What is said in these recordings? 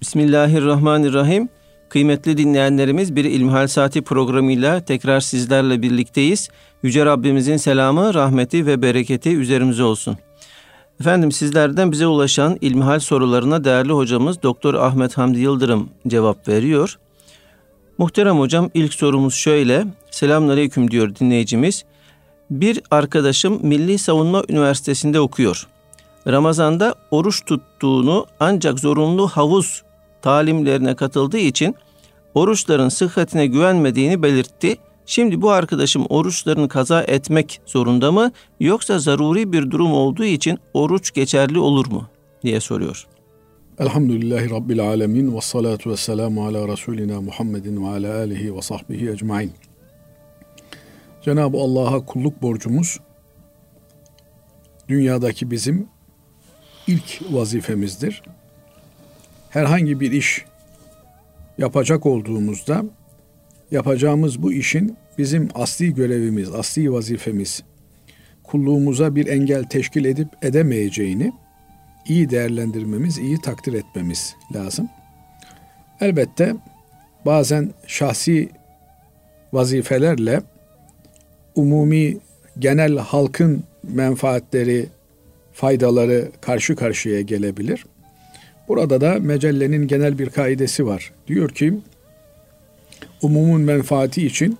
Bismillahirrahmanirrahim. Kıymetli dinleyenlerimiz bir İlmihal Saati programıyla tekrar sizlerle birlikteyiz. Yüce Rabbimizin selamı, rahmeti ve bereketi üzerimize olsun. Efendim sizlerden bize ulaşan ilmihal sorularına değerli hocamız Doktor Ahmet Hamdi Yıldırım cevap veriyor. Muhterem hocam ilk sorumuz şöyle. Selamünaleyküm diyor dinleyicimiz. Bir arkadaşım Milli Savunma Üniversitesi'nde okuyor. Ramazan'da oruç tuttuğunu ancak zorunlu havuz talimlerine katıldığı için oruçların sıhhatine güvenmediğini belirtti. Şimdi bu arkadaşım oruçlarını kaza etmek zorunda mı yoksa zaruri bir durum olduğu için oruç geçerli olur mu diye soruyor. Elhamdülillahi Rabbil Alemin ve salatu ve selamu ala Resulina Muhammedin ve ala alihi ve sahbihi ecmain. Cenab-ı Allah'a kulluk borcumuz dünyadaki bizim ilk vazifemizdir. Herhangi bir iş yapacak olduğumuzda yapacağımız bu işin bizim asli görevimiz, asli vazifemiz kulluğumuza bir engel teşkil edip edemeyeceğini iyi değerlendirmemiz, iyi takdir etmemiz lazım. Elbette bazen şahsi vazifelerle umumi genel halkın menfaatleri, faydaları karşı karşıya gelebilir. Burada da mecellenin genel bir kaidesi var. Diyor ki umumun menfaati için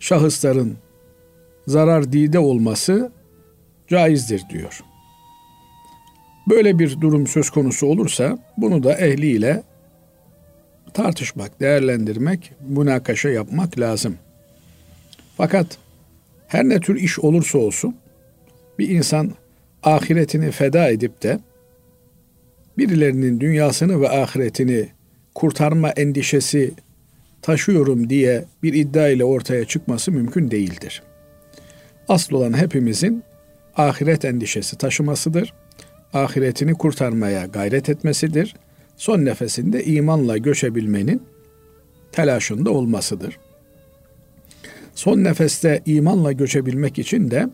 şahısların zarar dide olması caizdir diyor. Böyle bir durum söz konusu olursa bunu da ehliyle tartışmak, değerlendirmek, münakaşa yapmak lazım. Fakat her ne tür iş olursa olsun bir insan ahiretini feda edip de birilerinin dünyasını ve ahiretini kurtarma endişesi taşıyorum diye bir iddia ile ortaya çıkması mümkün değildir. Asıl olan hepimizin ahiret endişesi taşımasıdır. Ahiretini kurtarmaya gayret etmesidir. Son nefesinde imanla göçebilmenin telaşında olmasıdır. Son nefeste imanla göçebilmek için de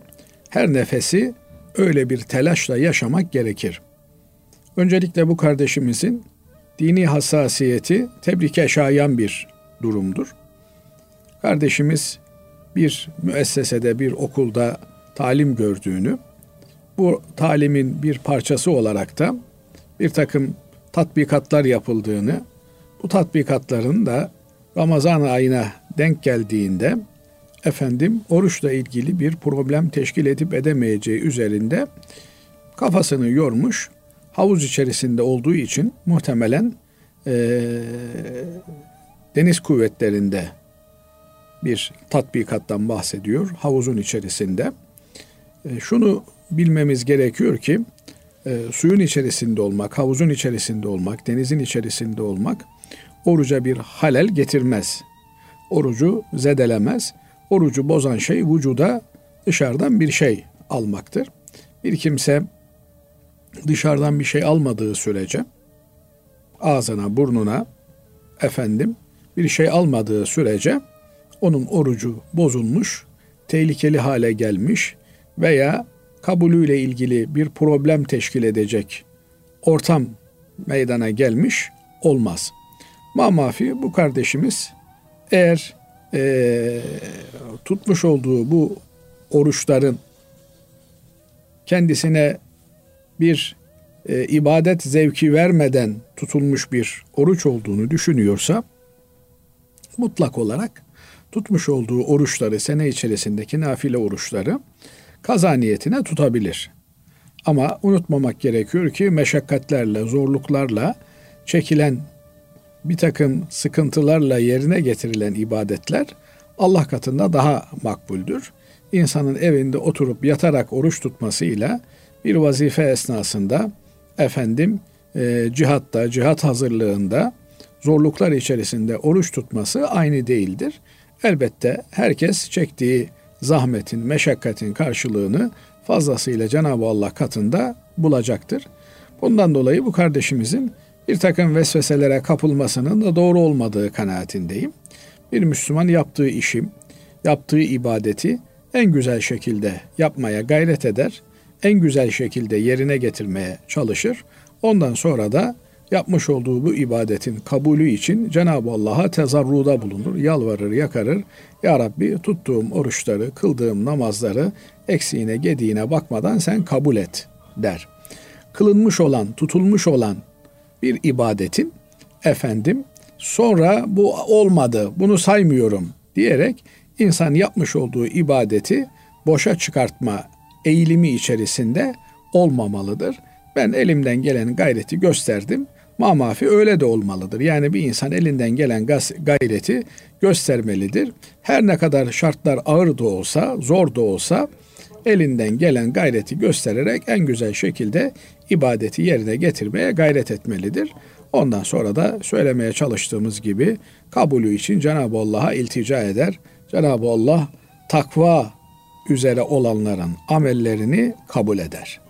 her nefesi öyle bir telaşla yaşamak gerekir. Öncelikle bu kardeşimizin dini hassasiyeti tebrike şayan bir durumdur. Kardeşimiz bir müessesede, bir okulda talim gördüğünü, bu talimin bir parçası olarak da bir takım tatbikatlar yapıldığını, bu tatbikatların da Ramazan ayına denk geldiğinde efendim oruçla ilgili bir problem teşkil edip edemeyeceği üzerinde kafasını yormuş. Havuz içerisinde olduğu için muhtemelen e, deniz kuvvetlerinde bir tatbikattan bahsediyor havuzun içerisinde. E, şunu bilmemiz gerekiyor ki e, suyun içerisinde olmak, havuzun içerisinde olmak, denizin içerisinde olmak oruca bir halel getirmez. Orucu zedelemez. Orucu bozan şey vücuda dışarıdan bir şey almaktır. Bir kimse dışarıdan bir şey almadığı sürece ağzına, burnuna efendim bir şey almadığı sürece onun orucu bozulmuş, tehlikeli hale gelmiş veya kabulüyle ilgili bir problem teşkil edecek ortam meydana gelmiş olmaz. Mamafi bu kardeşimiz eğer e, tutmuş olduğu bu oruçların kendisine bir e, ibadet zevki vermeden tutulmuş bir oruç olduğunu düşünüyorsa mutlak olarak tutmuş olduğu oruçları sene içerisindeki nafile oruçları kaza niyetine tutabilir. Ama unutmamak gerekiyor ki meşakkatlerle, zorluklarla çekilen bir takım sıkıntılarla yerine getirilen ibadetler Allah katında daha makbuldür. İnsanın evinde oturup yatarak oruç tutmasıyla bir vazife esnasında efendim e, cihatta, cihat hazırlığında zorluklar içerisinde oruç tutması aynı değildir. Elbette herkes çektiği zahmetin, meşakkatin karşılığını fazlasıyla Cenab-ı Allah katında bulacaktır. Bundan dolayı bu kardeşimizin bir takım vesveselere kapılmasının da doğru olmadığı kanaatindeyim. Bir Müslüman yaptığı işi, yaptığı ibadeti en güzel şekilde yapmaya gayret eder, en güzel şekilde yerine getirmeye çalışır. Ondan sonra da yapmış olduğu bu ibadetin kabulü için Cenab-ı Allah'a tezarruda bulunur, yalvarır, yakarır. Ya Rabbi tuttuğum oruçları, kıldığım namazları eksiğine, gediğine bakmadan sen kabul et der. Kılınmış olan, tutulmuş olan bir ibadetin efendim sonra bu olmadı, bunu saymıyorum diyerek insan yapmış olduğu ibadeti boşa çıkartma eğilimi içerisinde olmamalıdır. Ben elimden gelen gayreti gösterdim. Mamafi öyle de olmalıdır. Yani bir insan elinden gelen gayreti göstermelidir. Her ne kadar şartlar ağır da olsa, zor da olsa elinden gelen gayreti göstererek en güzel şekilde ibadeti yerine getirmeye gayret etmelidir. Ondan sonra da söylemeye çalıştığımız gibi kabulü için Cenab-ı Allah'a iltica eder. Cenab-ı Allah takva üzere olanların amellerini kabul eder.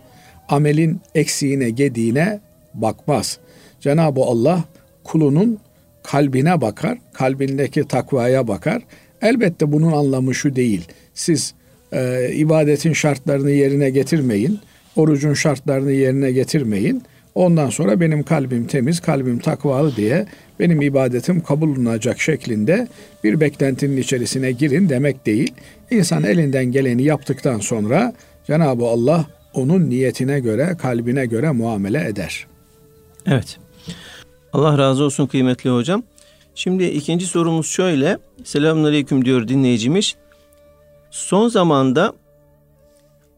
Amelin eksiğine, gediğine bakmaz. Cenab-ı Allah kulunun kalbine bakar, kalbindeki takvaya bakar. Elbette bunun anlamı şu değil. Siz e, ibadetin şartlarını yerine getirmeyin, orucun şartlarını yerine getirmeyin. Ondan sonra benim kalbim temiz, kalbim takvalı diye benim ibadetim kabul olunacak şeklinde bir beklentinin içerisine girin demek değil. İnsan elinden geleni yaptıktan sonra Cenab-ı Allah onun niyetine göre, kalbine göre muamele eder. Evet. Allah razı olsun kıymetli hocam. Şimdi ikinci sorumuz şöyle. Selamünaleyküm diyor dinleyicimiz. Son zamanda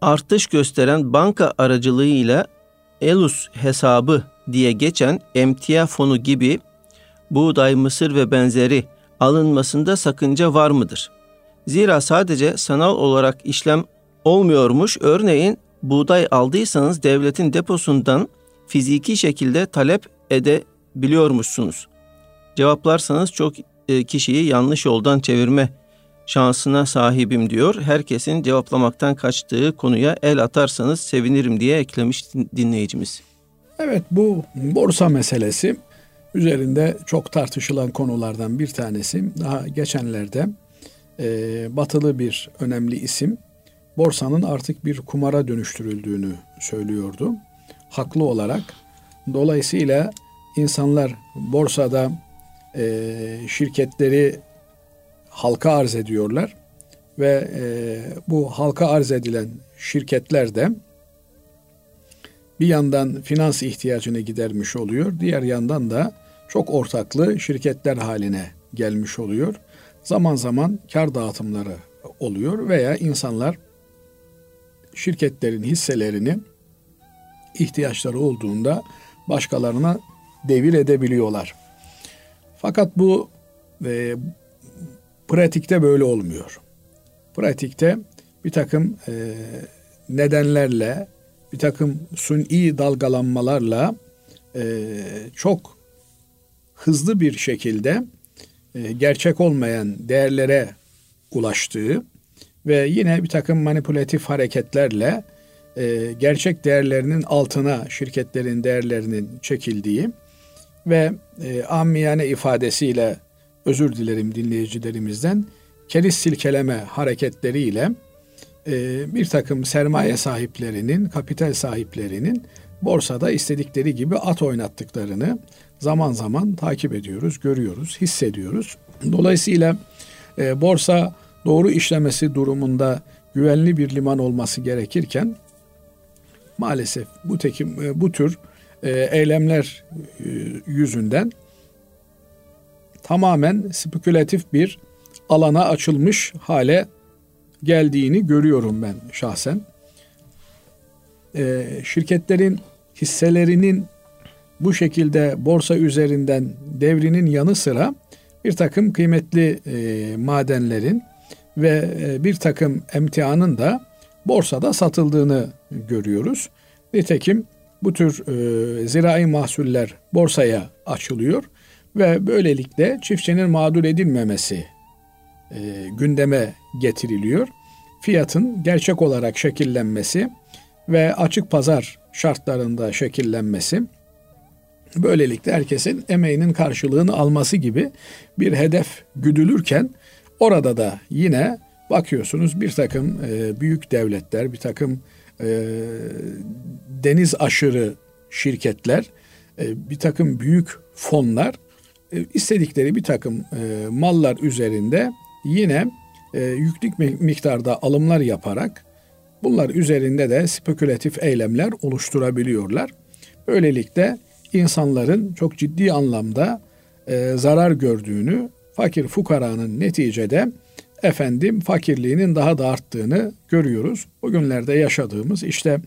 artış gösteren banka aracılığıyla Elus hesabı diye geçen emtia fonu gibi buğday, mısır ve benzeri alınmasında sakınca var mıdır? Zira sadece sanal olarak işlem olmuyormuş. Örneğin buğday aldıysanız devletin deposundan fiziki şekilde talep edebiliyormuşsunuz. Cevaplarsanız çok e, kişiyi yanlış yoldan çevirme şansına sahibim diyor. Herkesin cevaplamaktan kaçtığı konuya el atarsanız sevinirim diye eklemiş dinleyicimiz. Evet bu borsa meselesi üzerinde çok tartışılan konulardan bir tanesi. Daha geçenlerde e, batılı bir önemli isim borsanın artık bir kumara dönüştürüldüğünü söylüyordu. Haklı olarak. Dolayısıyla insanlar borsada e, şirketleri halka arz ediyorlar ve e, bu halka arz edilen şirketler de bir yandan finans ihtiyacını gidermiş oluyor, diğer yandan da çok ortaklı şirketler haline gelmiş oluyor. Zaman zaman kar dağıtımları oluyor veya insanlar şirketlerin hisselerini ihtiyaçları olduğunda başkalarına devir edebiliyorlar. Fakat bu e, pratikte böyle olmuyor. Pratikte bir takım e, nedenlerle, bir takım suni dalgalanmalarla e, çok hızlı bir şekilde e, gerçek olmayan değerlere ulaştığı ve yine bir takım manipülatif hareketlerle e, gerçek değerlerinin altına şirketlerin değerlerinin çekildiği ve e, amiyane ifadesiyle özür dilerim dinleyicilerimizden keriz silkeleme hareketleriyle e, bir takım sermaye sahiplerinin, kapital sahiplerinin borsada istedikleri gibi at oynattıklarını zaman zaman takip ediyoruz, görüyoruz, hissediyoruz. Dolayısıyla e, borsa doğru işlemesi durumunda güvenli bir liman olması gerekirken maalesef bu tekim e, bu tür e, eylemler e, yüzünden tamamen spekülatif bir alana açılmış hale geldiğini görüyorum ben şahsen. E, şirketlerin hisselerinin bu şekilde borsa üzerinden devrinin yanı sıra bir takım kıymetli e, madenlerin ve e, bir takım emtianın da borsada satıldığını görüyoruz. Nitekim bu tür e, zirai mahsuller borsaya açılıyor ve böylelikle çiftçinin mağdur edilmemesi e, gündeme getiriliyor. Fiyatın gerçek olarak şekillenmesi ve açık pazar şartlarında şekillenmesi böylelikle herkesin emeğinin karşılığını alması gibi bir hedef güdülürken orada da yine bakıyorsunuz bir takım e, büyük devletler, bir takım e, deniz aşırı şirketler e, bir takım büyük fonlar istedikleri bir takım e, mallar üzerinde yine e, yüklük miktarda alımlar yaparak bunlar üzerinde de spekülatif eylemler oluşturabiliyorlar. Böylelikle insanların çok ciddi anlamda e, zarar gördüğünü, fakir fukaranın neticede efendim fakirliğinin daha da arttığını görüyoruz. Bugünlerde yaşadığımız işte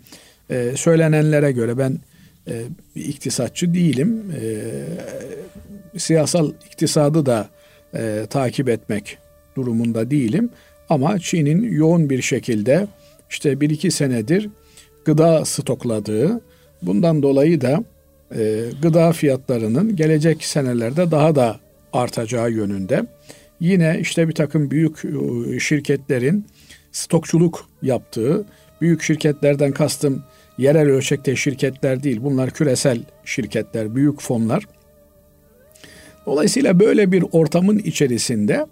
e, söylenenlere göre ben e, iktisatçı değilim. E, siyasal iktisadı da e, takip etmek durumunda değilim. Ama Çin'in yoğun bir şekilde işte bir iki senedir gıda stokladığı, bundan dolayı da e, gıda fiyatlarının gelecek senelerde daha da artacağı yönünde. Yine işte bir takım büyük e, şirketlerin stokçuluk yaptığı, büyük şirketlerden kastım yerel ölçekte şirketler değil, bunlar küresel şirketler, büyük fonlar. Dolayısıyla böyle bir ortamın içerisinde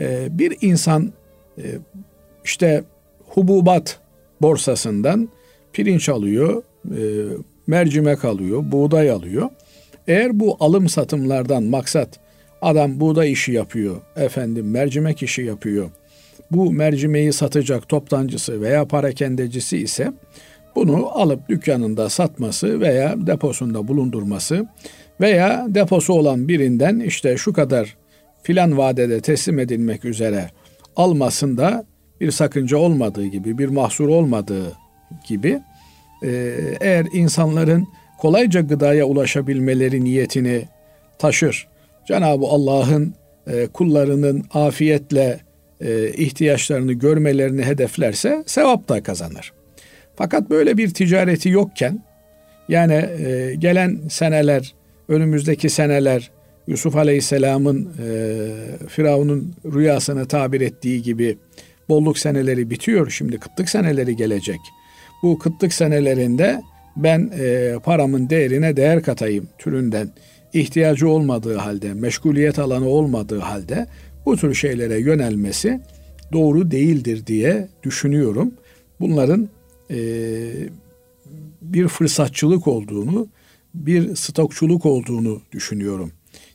e, bir insan e, işte hububat borsasından pirinç alıyor, e, mercimek alıyor, buğday alıyor. Eğer bu alım satımlardan maksat adam buğday işi yapıyor, efendim mercimek işi yapıyor. Bu mercimeği satacak toptancısı veya parakendecisi ise bunu alıp dükkanında satması veya deposunda bulundurması veya deposu olan birinden işte şu kadar filan vadede teslim edilmek üzere almasında bir sakınca olmadığı gibi, bir mahsur olmadığı gibi e, eğer insanların kolayca gıdaya ulaşabilmeleri niyetini taşır, Cenab-ı Allah'ın e, kullarının afiyetle e, ihtiyaçlarını görmelerini hedeflerse sevap da kazanır. Fakat böyle bir ticareti yokken yani gelen seneler, önümüzdeki seneler Yusuf Aleyhisselam'ın e, Firavun'un rüyasını tabir ettiği gibi bolluk seneleri bitiyor. Şimdi kıtlık seneleri gelecek. Bu kıtlık senelerinde ben e, paramın değerine değer katayım türünden ihtiyacı olmadığı halde, meşguliyet alanı olmadığı halde bu tür şeylere yönelmesi doğru değildir diye düşünüyorum. Bunların e, bir fırsatçılık olduğunu, bir stokçuluk olduğunu düşünüyorum.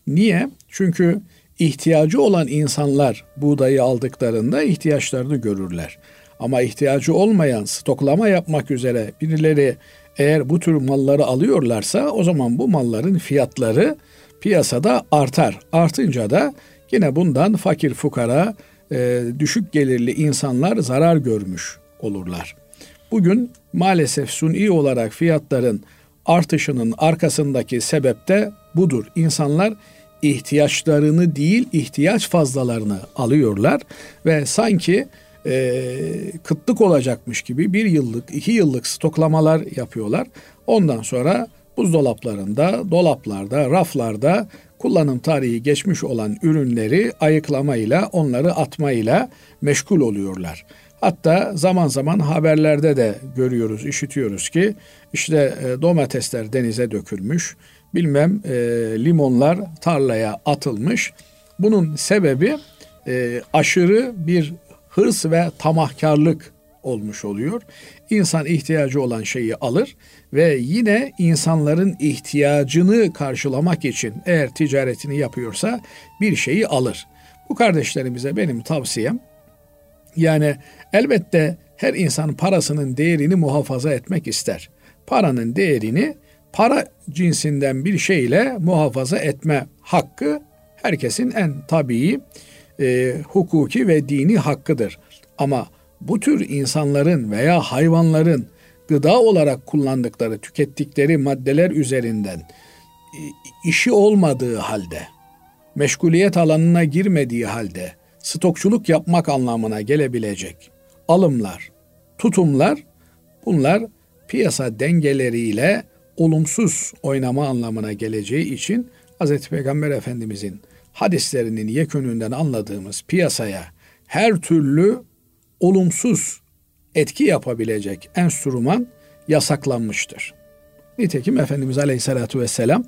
Niye? Çünkü ihtiyacı olan insanlar buğdayı aldıklarında ihtiyaçlarını görürler. Ama ihtiyacı olmayan stoklama yapmak üzere birileri eğer bu tür malları alıyorlarsa o zaman bu malların fiyatları piyasada artar. Artınca da yine bundan fakir fukara, e, düşük gelirli insanlar zarar görmüş olurlar. Bugün maalesef suni olarak fiyatların artışının arkasındaki sebep de budur. İnsanlar ihtiyaçlarını değil ihtiyaç fazlalarını alıyorlar ve sanki e, kıtlık olacakmış gibi bir yıllık, iki yıllık stoklamalar yapıyorlar. Ondan sonra buzdolaplarında, dolaplarda, raflarda kullanım tarihi geçmiş olan ürünleri ayıklamayla, onları atmayla meşgul oluyorlar. Hatta zaman zaman haberlerde de görüyoruz, işitiyoruz ki işte e, domatesler denize dökülmüş, bilmem e, limonlar tarlaya atılmış. Bunun sebebi e, aşırı bir hırs ve tamahkarlık olmuş oluyor. İnsan ihtiyacı olan şeyi alır ve yine insanların ihtiyacını karşılamak için eğer ticaretini yapıyorsa bir şeyi alır. Bu kardeşlerimize benim tavsiyem yani elbette her insan parasının değerini muhafaza etmek ister. Paranın değerini para cinsinden bir şeyle muhafaza etme hakkı herkesin en tabii e, hukuki ve dini hakkıdır. Ama bu tür insanların veya hayvanların gıda olarak kullandıkları, tükettikleri maddeler üzerinden e, işi olmadığı halde, meşguliyet alanına girmediği halde stokçuluk yapmak anlamına gelebilecek alımlar, tutumlar bunlar piyasa dengeleriyle olumsuz oynama anlamına geleceği için Hz. Peygamber Efendimizin hadislerinin yekününden anladığımız piyasaya her türlü olumsuz etki yapabilecek enstrüman yasaklanmıştır. Nitekim Efendimiz Aleyhisselatü Vesselam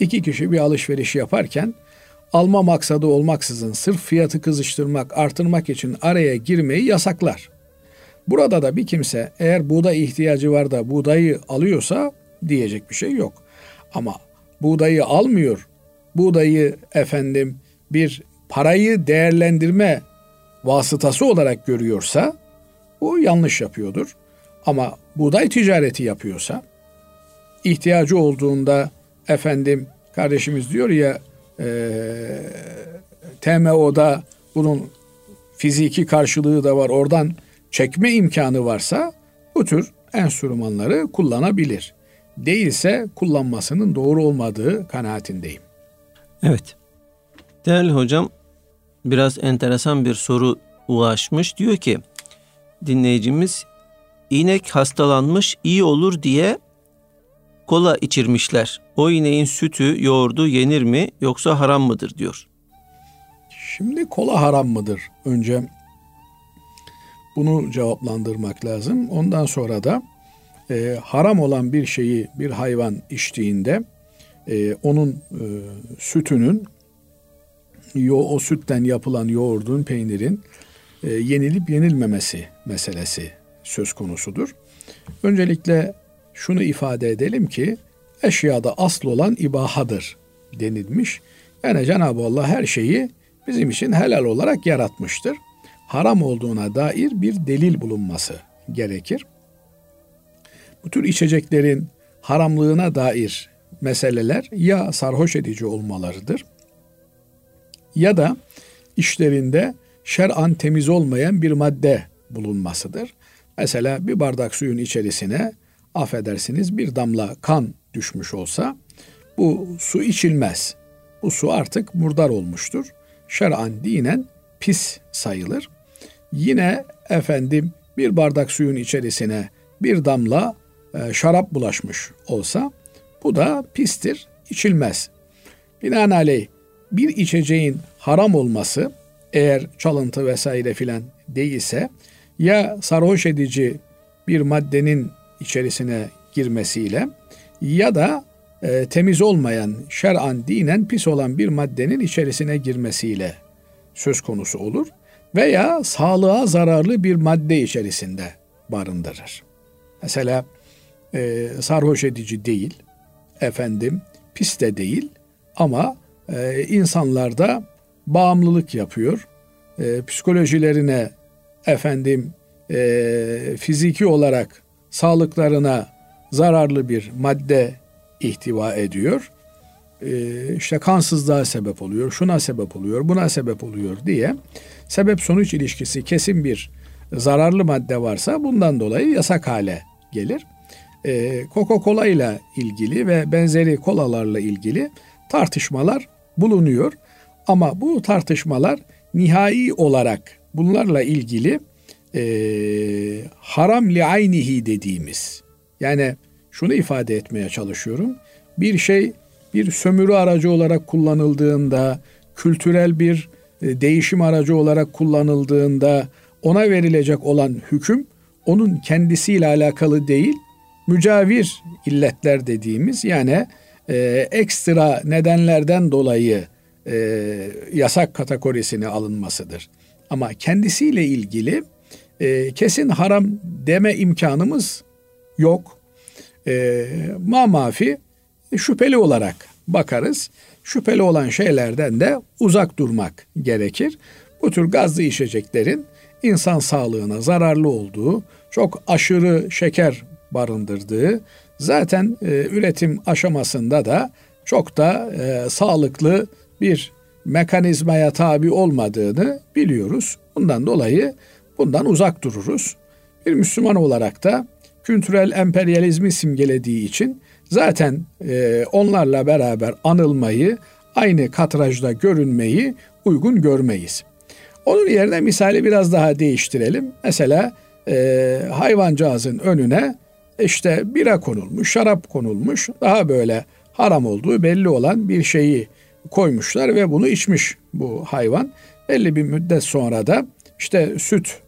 iki kişi bir alışveriş yaparken alma maksadı olmaksızın sırf fiyatı kızıştırmak, artırmak için araya girmeyi yasaklar. Burada da bir kimse eğer buğday ihtiyacı var da buğdayı alıyorsa diyecek bir şey yok. Ama buğdayı almıyor. Buğdayı efendim bir parayı değerlendirme vasıtası olarak görüyorsa bu yanlış yapıyordur. Ama buğday ticareti yapıyorsa ihtiyacı olduğunda efendim kardeşimiz diyor ya e, TMO'da bunun fiziki karşılığı da var. Oradan çekme imkanı varsa bu tür enstrümanları kullanabilir. Değilse kullanmasının doğru olmadığı kanaatindeyim. Evet. Değerli hocam biraz enteresan bir soru ulaşmış. Diyor ki dinleyicimiz inek hastalanmış iyi olur diye kola içirmişler. O ineğin sütü, yoğurdu yenir mi yoksa haram mıdır diyor. Şimdi kola haram mıdır? Önce bunu cevaplandırmak lazım. Ondan sonra da e, haram olan bir şeyi bir hayvan içtiğinde e, onun e, sütünün yo, o sütten yapılan yoğurdun, peynirin e, yenilip yenilmemesi meselesi söz konusudur. Öncelikle şunu ifade edelim ki eşyada asıl olan ibahadır denilmiş. Yani Cenab-ı Allah her şeyi bizim için helal olarak yaratmıştır. Haram olduğuna dair bir delil bulunması gerekir. Bu tür içeceklerin haramlığına dair meseleler ya sarhoş edici olmalarıdır ya da işlerinde şer'an temiz olmayan bir madde bulunmasıdır. Mesela bir bardak suyun içerisine affedersiniz bir damla kan düşmüş olsa bu su içilmez. Bu su artık murdar olmuştur. Şer'an dinen pis sayılır. Yine efendim bir bardak suyun içerisine bir damla e, şarap bulaşmış olsa bu da pistir, içilmez. Binaenaleyh bir içeceğin haram olması eğer çalıntı vesaire filan değilse ya sarhoş edici bir maddenin içerisine girmesiyle ya da e, temiz olmayan, şer'an dinen pis olan bir maddenin içerisine girmesiyle söz konusu olur veya sağlığa zararlı bir madde içerisinde barındırır. Mesela e, sarhoş edici değil, efendim pis de değil ama e, insanlarda bağımlılık yapıyor. E, psikolojilerine efendim e, fiziki olarak sağlıklarına zararlı bir madde ihtiva ediyor. E, işte kansızlığa sebep oluyor, şuna sebep oluyor, buna sebep oluyor diye sebep sonuç ilişkisi kesin bir zararlı madde varsa bundan dolayı yasak hale gelir. E, Coca-Cola ile ilgili ve benzeri kolalarla ilgili tartışmalar bulunuyor. Ama bu tartışmalar nihai olarak bunlarla ilgili e, haram li aynihi dediğimiz yani şunu ifade etmeye çalışıyorum. Bir şey bir sömürü aracı olarak kullanıldığında, kültürel bir e, değişim aracı olarak kullanıldığında ona verilecek olan hüküm onun kendisiyle alakalı değil, mücavir illetler dediğimiz yani e, ekstra nedenlerden dolayı e, yasak kategorisine alınmasıdır. Ama kendisiyle ilgili e, kesin haram deme imkanımız yok. E, ma mafi şüpheli olarak bakarız. Şüpheli olan şeylerden de uzak durmak gerekir. Bu tür gazlı içeceklerin insan sağlığına zararlı olduğu, çok aşırı şeker barındırdığı, zaten e, üretim aşamasında da çok da e, sağlıklı bir mekanizmaya tabi olmadığını biliyoruz. Bundan dolayı bundan uzak dururuz. Bir Müslüman olarak da kültürel emperyalizmi simgelediği için zaten e, onlarla beraber anılmayı, aynı katrajda görünmeyi uygun görmeyiz. Onun yerine misali biraz daha değiştirelim. Mesela e, hayvancağızın önüne işte bira konulmuş, şarap konulmuş, daha böyle haram olduğu belli olan bir şeyi koymuşlar ve bunu içmiş bu hayvan. Belli bir müddet sonra da işte süt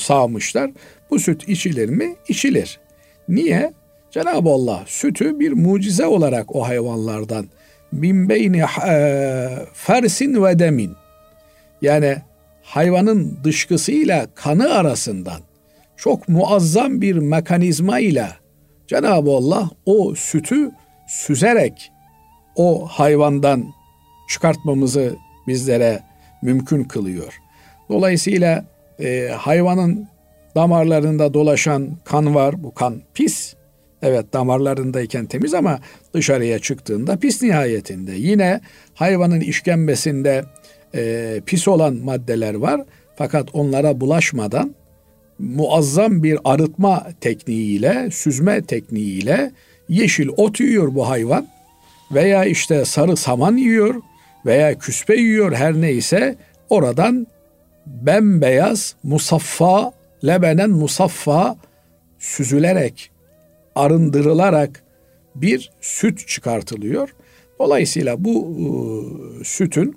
sağmışlar. Bu süt içilir mi? İçilir. Niye? Cenab-ı Allah sütü bir mucize olarak o hayvanlardan bin beyni e, fersin ve demin yani hayvanın dışkısıyla kanı arasından çok muazzam bir mekanizma ile Cenab-ı Allah o sütü süzerek o hayvandan çıkartmamızı bizlere mümkün kılıyor. Dolayısıyla e, hayvanın damarlarında dolaşan kan var. Bu kan pis. Evet damarlarındayken temiz ama dışarıya çıktığında pis nihayetinde. Yine hayvanın işkembesinde e, pis olan maddeler var. Fakat onlara bulaşmadan muazzam bir arıtma tekniğiyle, süzme tekniğiyle yeşil ot yiyor bu hayvan veya işte sarı saman yiyor veya küspe yiyor her neyse oradan bembeyaz musaffa lebenen musaffa süzülerek arındırılarak bir süt çıkartılıyor. Dolayısıyla bu e, sütün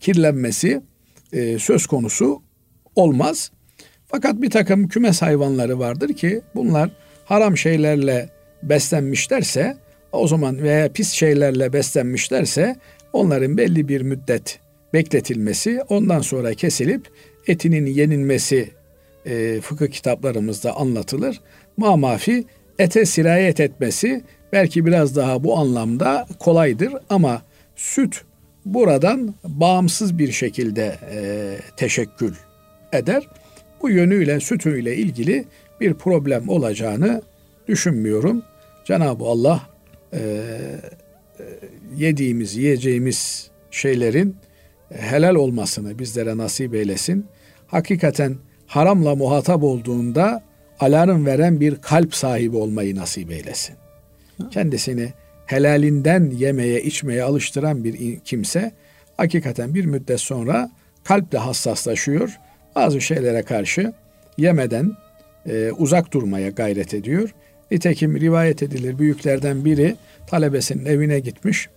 kirlenmesi e, söz konusu olmaz. Fakat bir takım kümes hayvanları vardır ki bunlar haram şeylerle beslenmişlerse o zaman veya pis şeylerle beslenmişlerse onların belli bir müddet bekletilmesi ondan sonra kesilip etinin yenilmesi e, fıkıh kitaplarımızda anlatılır. Mamafi ete sirayet etmesi belki biraz daha bu anlamda kolaydır ama süt buradan bağımsız bir şekilde e, teşekkül eder. Bu yönüyle sütüyle ilgili bir problem olacağını düşünmüyorum. Cenab-ı Allah e, e, yediğimiz, yiyeceğimiz şeylerin helal olmasını bizlere nasip eylesin. Hakikaten haramla muhatap olduğunda alarm veren bir kalp sahibi olmayı nasip eylesin. Kendisini helalinden yemeye, içmeye alıştıran bir kimse hakikaten bir müddet sonra kalp de hassaslaşıyor. Bazı şeylere karşı yemeden e, uzak durmaya gayret ediyor. Nitekim rivayet edilir büyüklerden biri talebesinin evine gitmiş.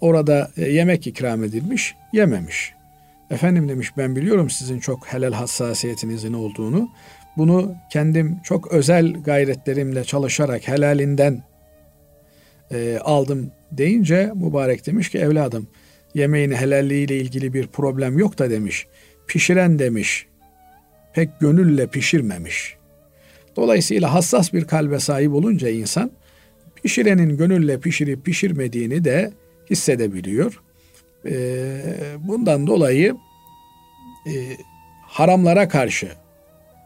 Orada e, yemek ikram edilmiş, yememiş. Efendim demiş ben biliyorum sizin çok helal hassasiyetinizin olduğunu. Bunu kendim çok özel gayretlerimle çalışarak helalinden e, aldım deyince mübarek demiş ki evladım yemeğin helalliğiyle ilgili bir problem yok da demiş. Pişiren demiş pek gönülle pişirmemiş. Dolayısıyla hassas bir kalbe sahip olunca insan pişirenin gönülle pişirip pişirmediğini de hissedebiliyor. Ee, bundan dolayı e, haramlara karşı,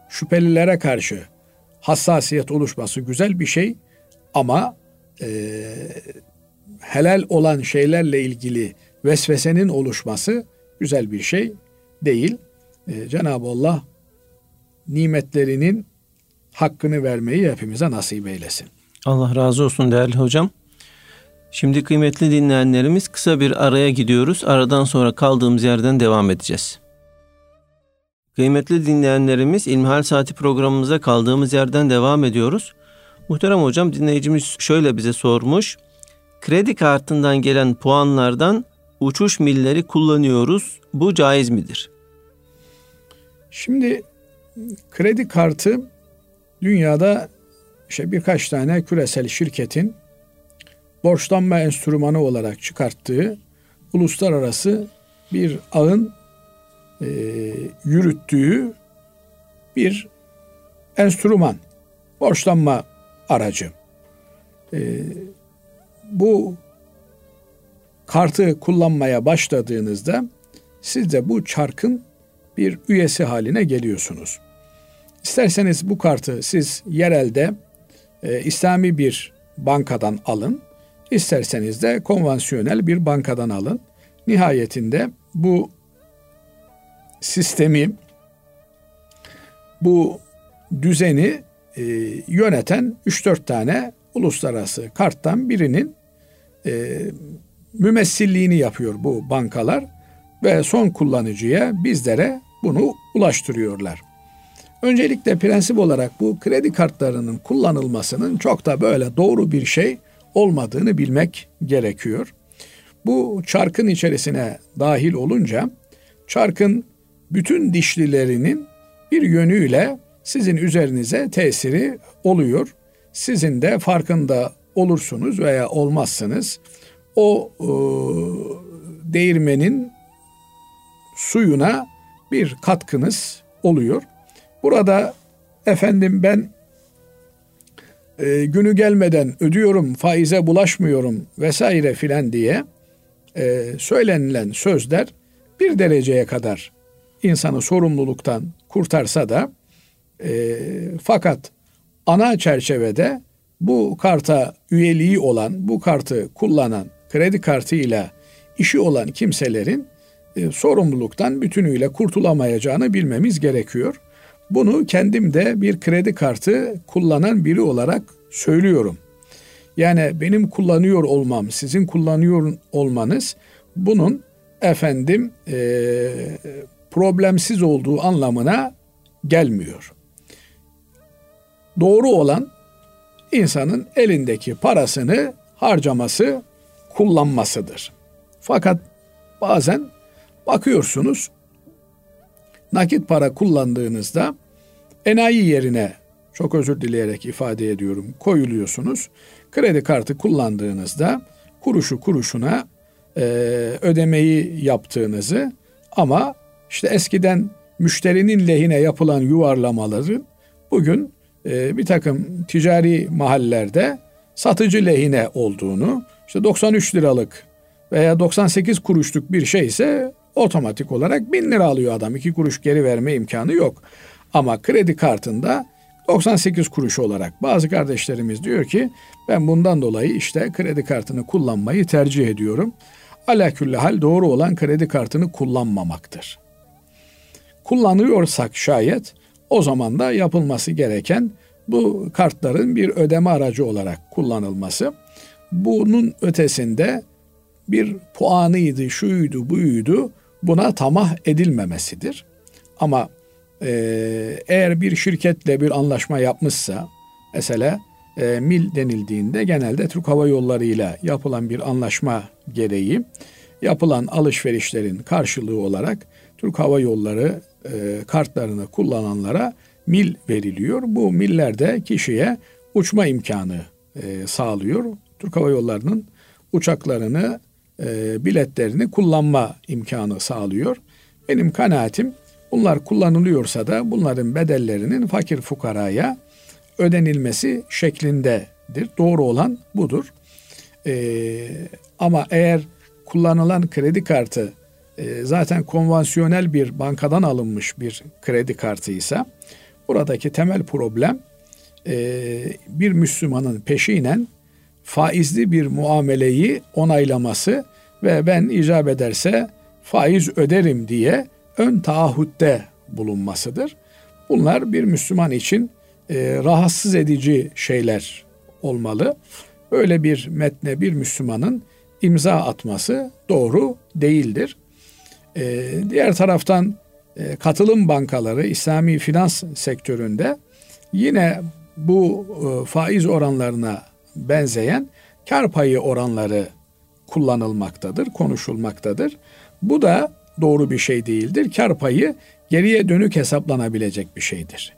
şüphelilere karşı hassasiyet oluşması güzel bir şey ama e, helal olan şeylerle ilgili vesvesenin oluşması güzel bir şey değil. E, Cenab-ı Allah nimetlerinin hakkını vermeyi hepimize nasip eylesin. Allah razı olsun değerli hocam. Şimdi kıymetli dinleyenlerimiz kısa bir araya gidiyoruz. Aradan sonra kaldığımız yerden devam edeceğiz. Kıymetli dinleyenlerimiz İlmihal Saati programımıza kaldığımız yerden devam ediyoruz. Muhterem hocam dinleyicimiz şöyle bize sormuş. Kredi kartından gelen puanlardan uçuş milleri kullanıyoruz. Bu caiz midir? Şimdi kredi kartı dünyada işte birkaç tane küresel şirketin borçlanma enstrümanı olarak çıkarttığı uluslararası bir ağın e, yürüttüğü bir enstrüman, borçlanma aracı. E, bu kartı kullanmaya başladığınızda siz de bu çarkın bir üyesi haline geliyorsunuz. İsterseniz bu kartı siz yerelde e, İslami bir bankadan alın İsterseniz de konvansiyonel bir bankadan alın. Nihayetinde bu sistemi, bu düzeni e, yöneten 3-4 tane uluslararası karttan birinin e, mümessilliğini yapıyor bu bankalar ve son kullanıcıya bizlere bunu ulaştırıyorlar. Öncelikle prensip olarak bu kredi kartlarının kullanılmasının çok da böyle doğru bir şey olmadığını bilmek gerekiyor. Bu çarkın içerisine dahil olunca çarkın bütün dişlilerinin bir yönüyle sizin üzerinize tesiri oluyor. Sizin de farkında olursunuz veya olmazsınız. O e, değirmenin suyuna bir katkınız oluyor. Burada efendim ben e, günü gelmeden ödüyorum, faize bulaşmıyorum vesaire filan diye e, söylenilen sözler bir dereceye kadar insanı sorumluluktan kurtarsa da e, fakat ana çerçevede bu karta üyeliği olan, bu kartı kullanan, kredi kartıyla işi olan kimselerin e, sorumluluktan bütünüyle kurtulamayacağını bilmemiz gerekiyor. Bunu kendim de bir kredi kartı kullanan biri olarak söylüyorum. Yani benim kullanıyor olmam, sizin kullanıyor olmanız bunun efendim e, problemsiz olduğu anlamına gelmiyor. Doğru olan insanın elindeki parasını harcaması, kullanmasıdır. Fakat bazen bakıyorsunuz nakit para kullandığınızda enayi yerine çok özür dileyerek ifade ediyorum koyuluyorsunuz. Kredi kartı kullandığınızda kuruşu kuruşuna e, ödemeyi yaptığınızı ama işte eskiden müşterinin lehine yapılan yuvarlamaların bugün e, bir takım ticari mahallerde satıcı lehine olduğunu, işte 93 liralık veya 98 kuruşluk bir şey ise otomatik olarak 1000 lira alıyor adam. 2 kuruş geri verme imkanı yok. Ama kredi kartında 98 kuruş olarak bazı kardeşlerimiz diyor ki ben bundan dolayı işte kredi kartını kullanmayı tercih ediyorum. Alakülle hal doğru olan kredi kartını kullanmamaktır. Kullanıyorsak şayet o zaman da yapılması gereken bu kartların bir ödeme aracı olarak kullanılması. Bunun ötesinde bir puanıydı, şuydu, buydu buna tamah edilmemesidir. Ama e, eğer bir şirketle bir anlaşma yapmışsa mesela e, mil denildiğinde genelde Türk Hava Yolları ile yapılan bir anlaşma gereği yapılan alışverişlerin karşılığı olarak Türk Hava Yolları e, kartlarını kullananlara mil veriliyor. Bu miller de kişiye uçma imkanı e, sağlıyor. Türk Hava Yolları'nın uçaklarını, e, biletlerini kullanma imkanı sağlıyor. Benim kanaatim bunlar kullanılıyorsa da bunların bedellerinin fakir fukaraya ödenilmesi şeklindedir. Doğru olan budur. E, ama eğer kullanılan kredi kartı e, zaten konvansiyonel bir bankadan alınmış bir kredi kartıysa buradaki temel problem e, bir Müslümanın peşinen faizli bir muameleyi onaylaması ve ben icap ederse faiz öderim diye ön taahhütte bulunmasıdır. Bunlar bir Müslüman için e, rahatsız edici şeyler olmalı. Böyle bir metne bir Müslümanın imza atması doğru değildir. E, diğer taraftan e, katılım bankaları İslami finans sektöründe yine bu e, faiz oranlarına benzeyen kar payı oranları kullanılmaktadır, konuşulmaktadır. Bu da doğru bir şey değildir. Kar payı geriye dönük hesaplanabilecek bir şeydir.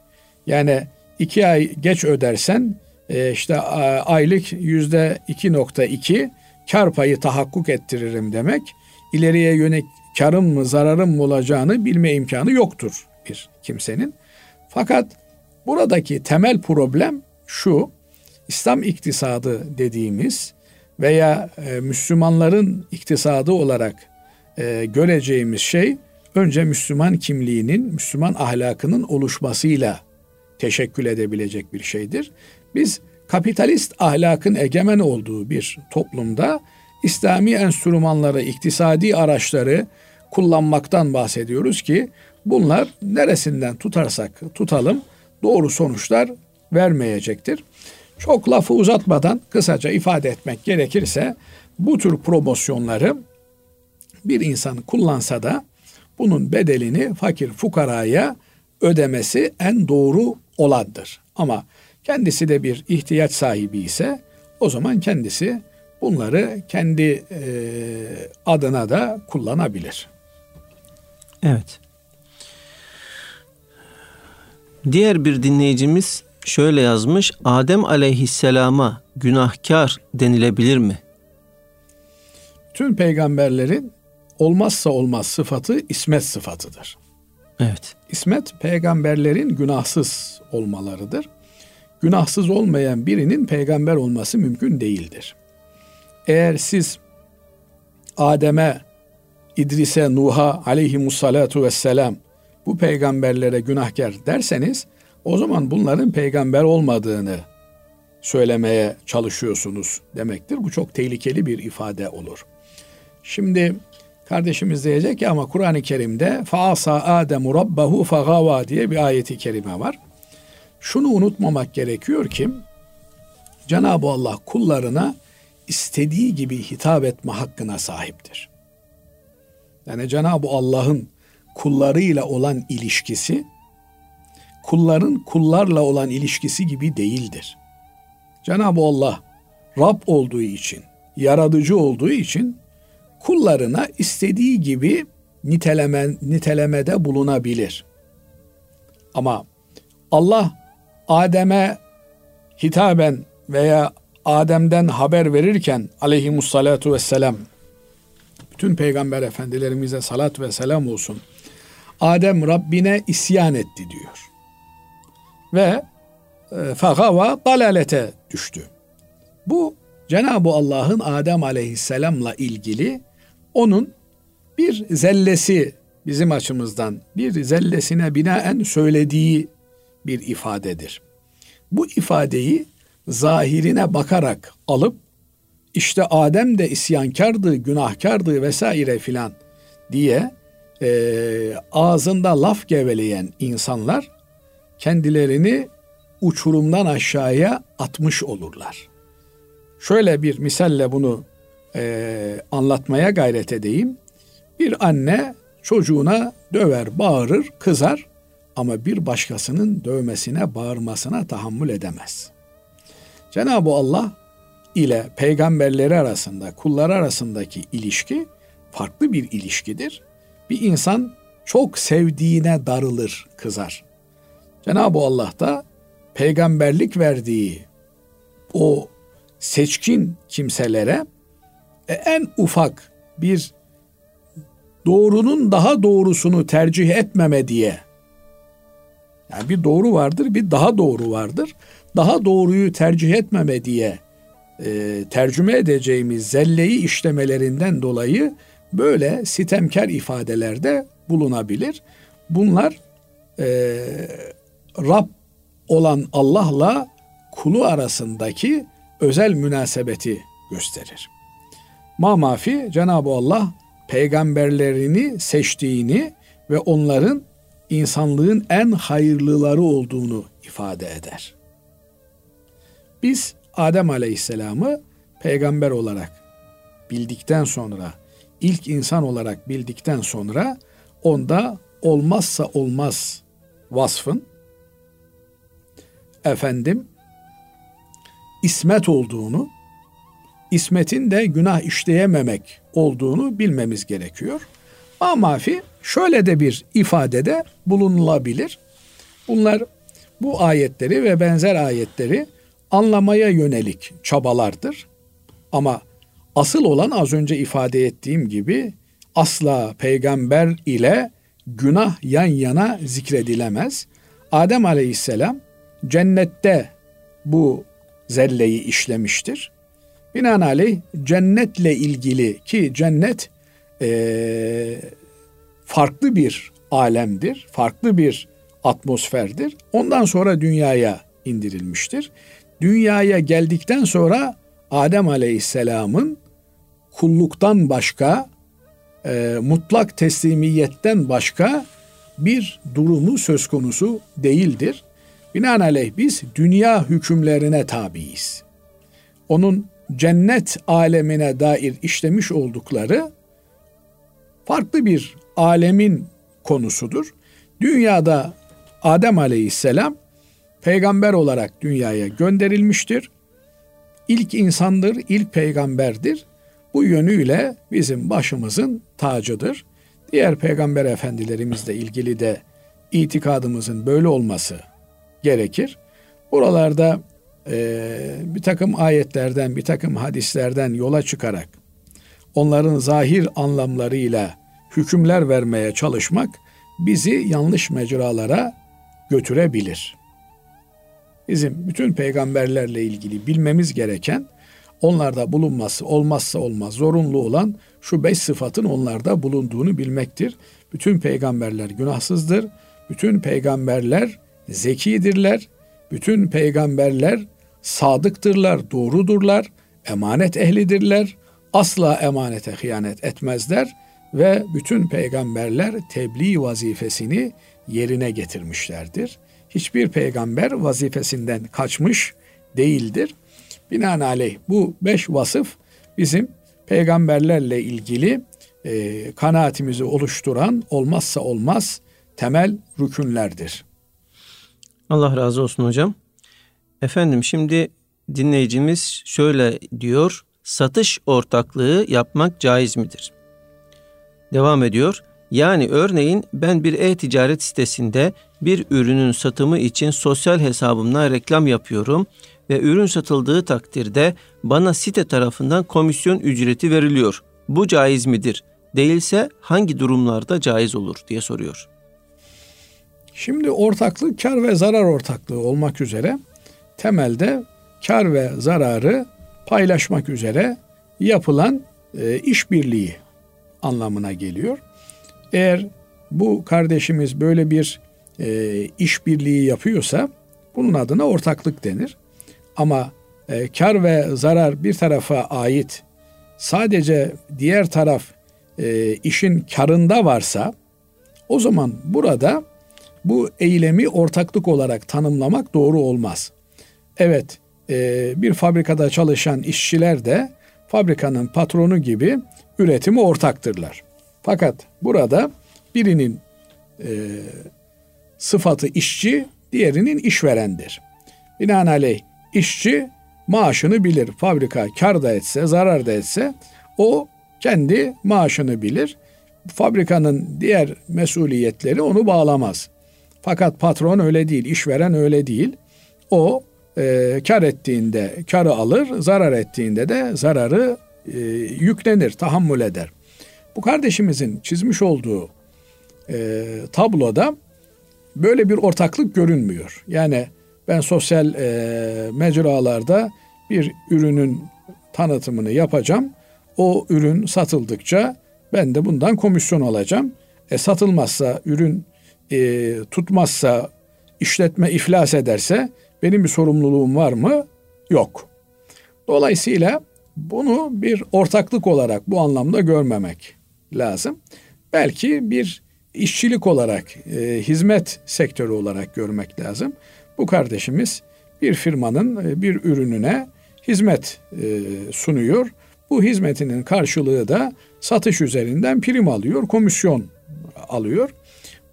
Yani iki ay geç ödersen e, işte aylık yüzde 2.2 kar payı tahakkuk ettiririm demek. İleriye yönelik karım mı zararım mı olacağını bilme imkanı yoktur bir kimsenin. Fakat buradaki temel problem şu. İslam iktisadı dediğimiz veya e, Müslümanların iktisadı olarak e, göreceğimiz şey önce Müslüman kimliğinin, Müslüman ahlakının oluşmasıyla teşekkül edebilecek bir şeydir. Biz kapitalist ahlakın egemen olduğu bir toplumda İslami enstrümanları, iktisadi araçları kullanmaktan bahsediyoruz ki bunlar neresinden tutarsak tutalım doğru sonuçlar vermeyecektir. Çok lafı uzatmadan kısaca ifade etmek gerekirse bu tür promosyonları bir insan kullansa da bunun bedelini fakir fukaraya ödemesi en doğru olandır. Ama kendisi de bir ihtiyaç sahibi ise o zaman kendisi bunları kendi e, adına da kullanabilir. Evet. Diğer bir dinleyicimiz şöyle yazmış. Adem aleyhisselama günahkar denilebilir mi? Tüm peygamberlerin olmazsa olmaz sıfatı ismet sıfatıdır. Evet. İsmet peygamberlerin günahsız olmalarıdır. günahsız olmayan birinin peygamber olması mümkün değildir. Eğer siz Adem'e, İdris'e, Nuh'a aleyhimussalatu vesselam bu peygamberlere günahkar derseniz o zaman bunların peygamber olmadığını söylemeye çalışıyorsunuz demektir. Bu çok tehlikeli bir ifade olur. Şimdi kardeşimiz diyecek ki ama Kur'an-ı Kerim'de faasa Ademu rabbahu fagava diye bir ayeti kerime var. Şunu unutmamak gerekiyor ki Cenab-ı Allah kullarına istediği gibi hitap etme hakkına sahiptir. Yani Cenab-ı Allah'ın kullarıyla olan ilişkisi kulların kullarla olan ilişkisi gibi değildir. Cenab-ı Allah Rab olduğu için, yaratıcı olduğu için kullarına istediği gibi niteleme, nitelemede bulunabilir. Ama Allah Adem'e hitaben veya Adem'den haber verirken aleyhimussalatu vesselam bütün peygamber efendilerimize salat ve selam olsun. Adem Rabbine isyan etti diyor. Ve e, fagava dalalete düştü. Bu Cenab-ı Allah'ın Adem aleyhisselamla ilgili onun bir zellesi bizim açımızdan bir zellesine binaen söylediği bir ifadedir. Bu ifadeyi zahirine bakarak alıp işte Adem de isyankardı, günahkardı vesaire filan diye e, ağzında laf geveleyen insanlar kendilerini uçurumdan aşağıya atmış olurlar. Şöyle bir misalle bunu e, anlatmaya gayret edeyim. Bir anne çocuğuna döver, bağırır, kızar ama bir başkasının dövmesine, bağırmasına tahammül edemez. Cenab-ı Allah ile peygamberleri arasında, kullar arasındaki ilişki farklı bir ilişkidir. Bir insan çok sevdiğine darılır, kızar. Cenab-ı Allah da peygamberlik verdiği o seçkin kimselere e, en ufak bir doğrunun daha doğrusunu tercih etmeme diye yani bir doğru vardır, bir daha doğru vardır. Daha doğruyu tercih etmeme diye e, tercüme edeceğimiz zelleyi işlemelerinden dolayı böyle sitemkar ifadelerde bulunabilir. Bunlar e, Rab olan Allah'la kulu arasındaki özel münasebeti gösterir. Ma mafi Cenab-ı Allah peygamberlerini seçtiğini ve onların insanlığın en hayırlıları olduğunu ifade eder. Biz Adem Aleyhisselam'ı peygamber olarak bildikten sonra, ilk insan olarak bildikten sonra onda olmazsa olmaz vasfın efendim ismet olduğunu, ismetin de günah işleyememek olduğunu bilmemiz gerekiyor. Amafi şöyle de bir ifadede bulunulabilir. Bunlar bu ayetleri ve benzer ayetleri anlamaya yönelik çabalardır. Ama asıl olan az önce ifade ettiğim gibi asla peygamber ile günah yan yana zikredilemez. Adem Aleyhisselam cennette bu zelleyi işlemiştir. Binaenaleyh cennetle ilgili ki cennet e, farklı bir alemdir, farklı bir atmosferdir. Ondan sonra dünyaya indirilmiştir. Dünyaya geldikten sonra Adem Aleyhisselam'ın kulluktan başka, e, mutlak teslimiyetten başka bir durumu söz konusu değildir. Binaenaleyh biz dünya hükümlerine tabiiz. Onun cennet alemine dair işlemiş oldukları farklı bir alemin konusudur. Dünyada Adem Aleyhisselam peygamber olarak dünyaya gönderilmiştir. İlk insandır, ilk peygamberdir. Bu yönüyle bizim başımızın tacıdır. Diğer peygamber efendilerimizle ilgili de itikadımızın böyle olması gerekir. Buralarda e, bir takım ayetlerden, bir takım hadislerden yola çıkarak onların zahir anlamlarıyla hükümler vermeye çalışmak bizi yanlış mecralara götürebilir. bizim bütün peygamberlerle ilgili bilmemiz gereken onlarda bulunması olmazsa olmaz zorunlu olan şu beş sıfatın onlarda bulunduğunu bilmektir. Bütün peygamberler günahsızdır. Bütün peygamberler zekidirler. Bütün peygamberler sadıktırlar, doğrudurlar, emanet ehlidirler. Asla emanete hıyanet etmezler ve bütün peygamberler tebliğ vazifesini yerine getirmişlerdir. Hiçbir peygamber vazifesinden kaçmış değildir. Binaenaleyh bu beş vasıf bizim peygamberlerle ilgili e, kanaatimizi oluşturan olmazsa olmaz temel rükünlerdir. Allah razı olsun hocam. Efendim şimdi dinleyicimiz şöyle diyor. Satış ortaklığı yapmak caiz midir? Devam ediyor. Yani örneğin ben bir e-ticaret sitesinde bir ürünün satımı için sosyal hesabımla reklam yapıyorum ve ürün satıldığı takdirde bana site tarafından komisyon ücreti veriliyor. Bu caiz midir? Değilse hangi durumlarda caiz olur diye soruyor. Şimdi ortaklık kar ve zarar ortaklığı olmak üzere temelde kar ve zararı paylaşmak üzere yapılan e, işbirliği anlamına geliyor. Eğer bu kardeşimiz böyle bir e, işbirliği yapıyorsa bunun adına ortaklık denir. Ama e, kar ve zarar bir tarafa ait sadece diğer taraf e, işin karında varsa o zaman burada bu eylemi ortaklık olarak tanımlamak doğru olmaz. Evet e, bir fabrikada çalışan işçiler de fabrikanın patronu gibi üretimi ortaktırlar. Fakat burada birinin e, sıfatı işçi, diğerinin işverendir. Binaenaleyh işçi maaşını bilir. Fabrika kar da etse, zarar da etse o kendi maaşını bilir. Fabrikanın diğer mesuliyetleri onu bağlamaz. Fakat patron öyle değil, işveren öyle değil. O e, kar ettiğinde karı alır, zarar ettiğinde de zararı e, yüklenir, tahammül eder. Bu kardeşimizin çizmiş olduğu e, tabloda böyle bir ortaklık görünmüyor. Yani ben sosyal e, mecralarda bir ürünün tanıtımını yapacağım. O ürün satıldıkça ben de bundan komisyon alacağım. E, satılmazsa, ürün e, tutmazsa, işletme iflas ederse benim bir sorumluluğum var mı? Yok. Dolayısıyla bunu bir ortaklık olarak bu anlamda görmemek lazım. Belki bir işçilik olarak, e, hizmet sektörü olarak görmek lazım. Bu kardeşimiz bir firmanın e, bir ürününe hizmet e, sunuyor. Bu hizmetinin karşılığı da satış üzerinden prim alıyor, komisyon alıyor.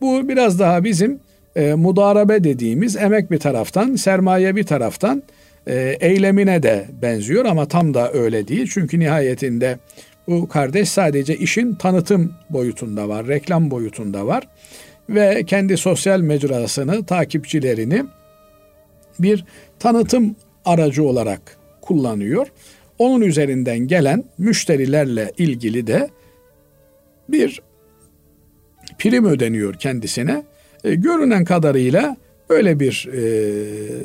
Bu biraz daha bizim e, mudarabe dediğimiz emek bir taraftan, sermaye bir taraftan e, eylemine de benziyor ama tam da öyle değil. Çünkü nihayetinde bu kardeş sadece işin tanıtım boyutunda var, reklam boyutunda var ve kendi sosyal mecrasını, takipçilerini bir tanıtım aracı olarak kullanıyor. Onun üzerinden gelen müşterilerle ilgili de bir prim ödeniyor kendisine. E, görünen kadarıyla öyle bir e,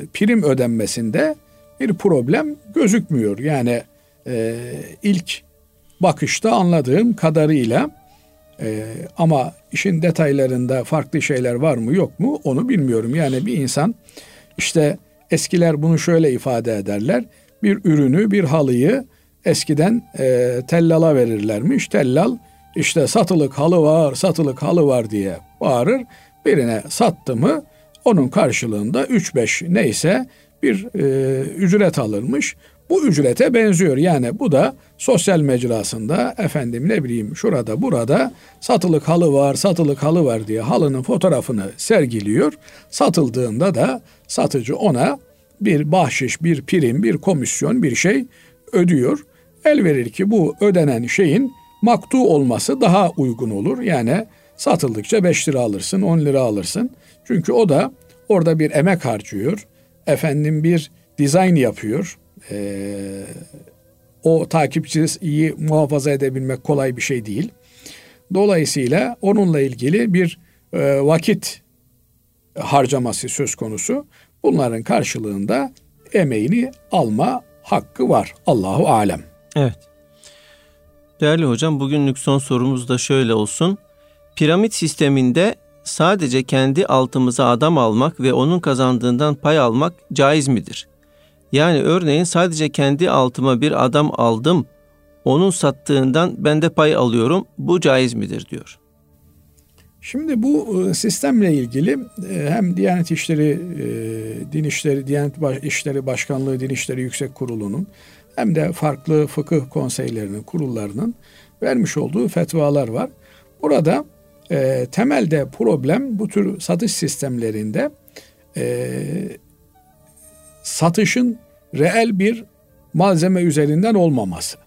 prim ödenmesinde bir problem gözükmüyor. Yani e, ilk bakışta anladığım kadarıyla e, ama işin detaylarında farklı şeyler var mı yok mu onu bilmiyorum. Yani bir insan işte eskiler bunu şöyle ifade ederler. Bir ürünü, bir halıyı eskiden e, tellala verirlermiş. Tellal işte satılık halı var, satılık halı var diye bağırır. Birine sattı mı onun karşılığında 3-5 neyse bir e, ücret alırmış. Bu ücrete benziyor. Yani bu da sosyal mecrasında efendim ne bileyim şurada burada satılık halı var, satılık halı var diye halının fotoğrafını sergiliyor. Satıldığında da satıcı ona bir bahşiş, bir prim, bir komisyon, bir şey ödüyor. El verir ki bu ödenen şeyin maktu olması daha uygun olur. Yani satıldıkça 5 lira alırsın, 10 lira alırsın. Çünkü o da orada bir emek harcıyor. Efendim bir dizayn yapıyor. Ee, o takipçiyi muhafaza edebilmek kolay bir şey değil. Dolayısıyla onunla ilgili bir e, vakit harcaması söz konusu. bunların karşılığında emeğini alma hakkı var. Allahu alem. Evet. Değerli hocam bugünlük son sorumuz da şöyle olsun. Piramit sisteminde sadece kendi altımıza adam almak ve onun kazandığından pay almak caiz midir? Yani örneğin sadece kendi altıma bir adam aldım, onun sattığından ben de pay alıyorum. Bu caiz midir diyor. Şimdi bu e, sistemle ilgili e, hem Diyanet İşleri, e, Din İşleri, Diyanet İşleri Başkanlığı, Din İşleri Yüksek Kurulu'nun hem de farklı fıkıh konseylerinin, kurullarının vermiş olduğu fetvalar var. Burada e, temelde problem bu tür satış sistemlerinde e, satışın reel bir malzeme üzerinden olmaması.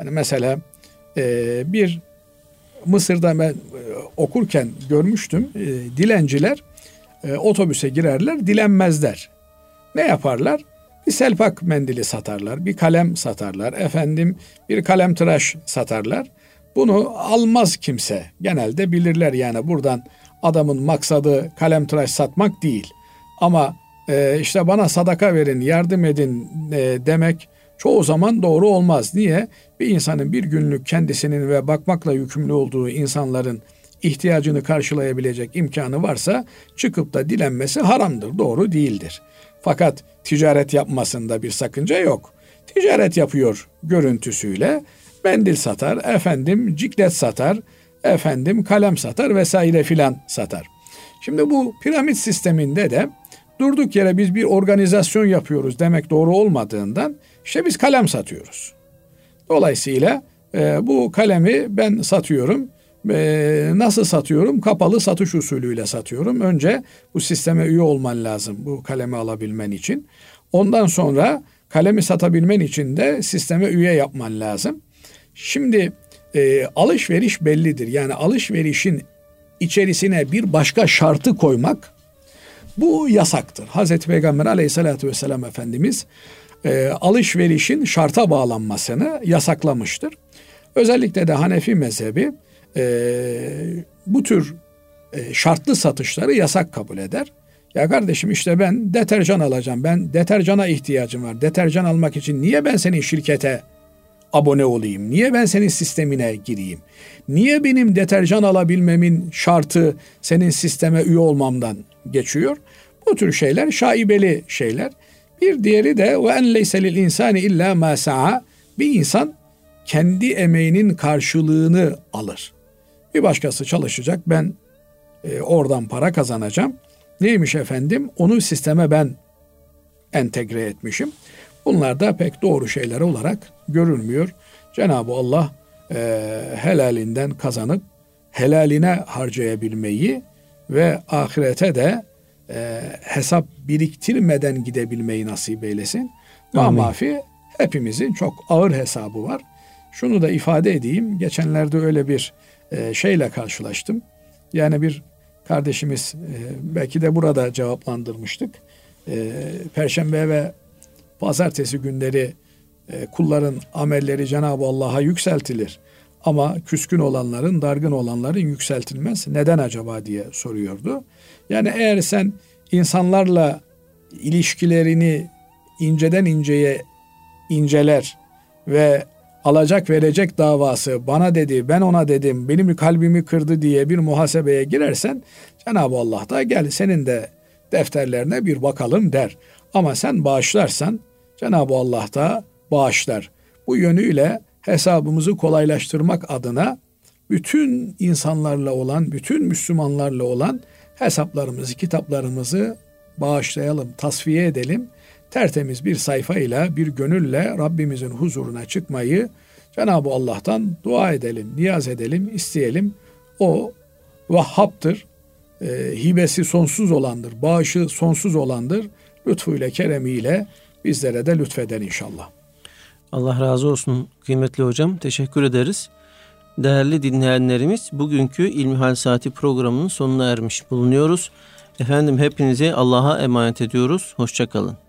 Yani mesela e, bir Mısır'da ben e, okurken görmüştüm. E, dilenciler e, otobüse girerler, dilenmezler. Ne yaparlar? Bir selpak mendili satarlar, bir kalem satarlar, efendim bir kalem tıraş satarlar. Bunu almaz kimse. Genelde bilirler yani buradan adamın maksadı kalem tıraş satmak değil. Ama e, işte bana sadaka verin, yardım edin e, demek çoğu zaman doğru olmaz. Niye? Bir insanın bir günlük kendisinin ve bakmakla yükümlü olduğu insanların ihtiyacını karşılayabilecek imkanı varsa çıkıp da dilenmesi haramdır, doğru değildir. Fakat ticaret yapmasında bir sakınca yok. Ticaret yapıyor görüntüsüyle mendil satar, efendim ciklet satar, efendim kalem satar vesaire filan satar. Şimdi bu piramit sisteminde de durduk yere biz bir organizasyon yapıyoruz demek doğru olmadığından işte biz kalem satıyoruz. Dolayısıyla e, bu kalemi ben satıyorum. E, nasıl satıyorum? Kapalı satış usulüyle satıyorum. Önce bu sisteme üye olman lazım bu kalemi alabilmen için. Ondan sonra kalemi satabilmen için de sisteme üye yapman lazım. Şimdi e, alışveriş bellidir. Yani alışverişin içerisine bir başka şartı koymak bu yasaktır. Hazreti Peygamber aleyhissalatü vesselam Efendimiz e, alışverişin şarta bağlanmasını yasaklamıştır. Özellikle de Hanefi mezhebi e, bu tür e, şartlı satışları yasak kabul eder. Ya kardeşim işte ben deterjan alacağım. Ben deterjana ihtiyacım var. Deterjan almak için niye ben senin şirkete abone olayım? Niye ben senin sistemine gireyim? Niye benim deterjan alabilmemin şartı senin sisteme üye olmamdan geçiyor? Bu tür şeyler şaibeli şeyler. Bir diğeri de ve en leyse lil insani illa ma sa'a. Bir insan kendi emeğinin karşılığını alır. Bir başkası çalışacak. Ben e, oradan para kazanacağım. Neymiş efendim? Onu sisteme ben entegre etmişim. Bunlar da pek doğru şeyler olarak görülmüyor. Cenab-ı Allah e, helalinden kazanıp helaline harcayabilmeyi ve ahirete de e, hesap biriktirmeden gidebilmeyi nasip eylesin. Mamafi hepimizin çok ağır hesabı var. Şunu da ifade edeyim. Geçenlerde öyle bir e, şeyle karşılaştım. Yani bir kardeşimiz e, belki de burada cevaplandırmıştık. E, Perşembe ve pazartesi günleri e, kulların amelleri Cenab-ı Allah'a yükseltilir. Ama küskün olanların, dargın olanların yükseltilmez. Neden acaba diye soruyordu. Yani eğer sen insanlarla ilişkilerini inceden inceye inceler ve alacak verecek davası bana dedi, ben ona dedim, benim kalbimi kırdı diye bir muhasebeye girersen Cenab-ı Allah da gel senin de defterlerine bir bakalım der. Ama sen bağışlarsan Cenab-ı Allah da bağışlar. Bu yönüyle hesabımızı kolaylaştırmak adına bütün insanlarla olan, bütün Müslümanlarla olan hesaplarımızı, kitaplarımızı bağışlayalım, tasfiye edelim. Tertemiz bir sayfayla, bir gönülle Rabbimizin huzuruna çıkmayı Cenab-ı Allah'tan dua edelim, niyaz edelim, isteyelim. O Vahhaptır, e, hibesi sonsuz olandır, bağışı sonsuz olandır. Lütfuyla, keremiyle bizlere de lütfeden inşallah. Allah razı olsun kıymetli hocam. Teşekkür ederiz. Değerli dinleyenlerimiz bugünkü İlmihal Saati programının sonuna ermiş bulunuyoruz. Efendim hepinizi Allah'a emanet ediyoruz. Hoşçakalın.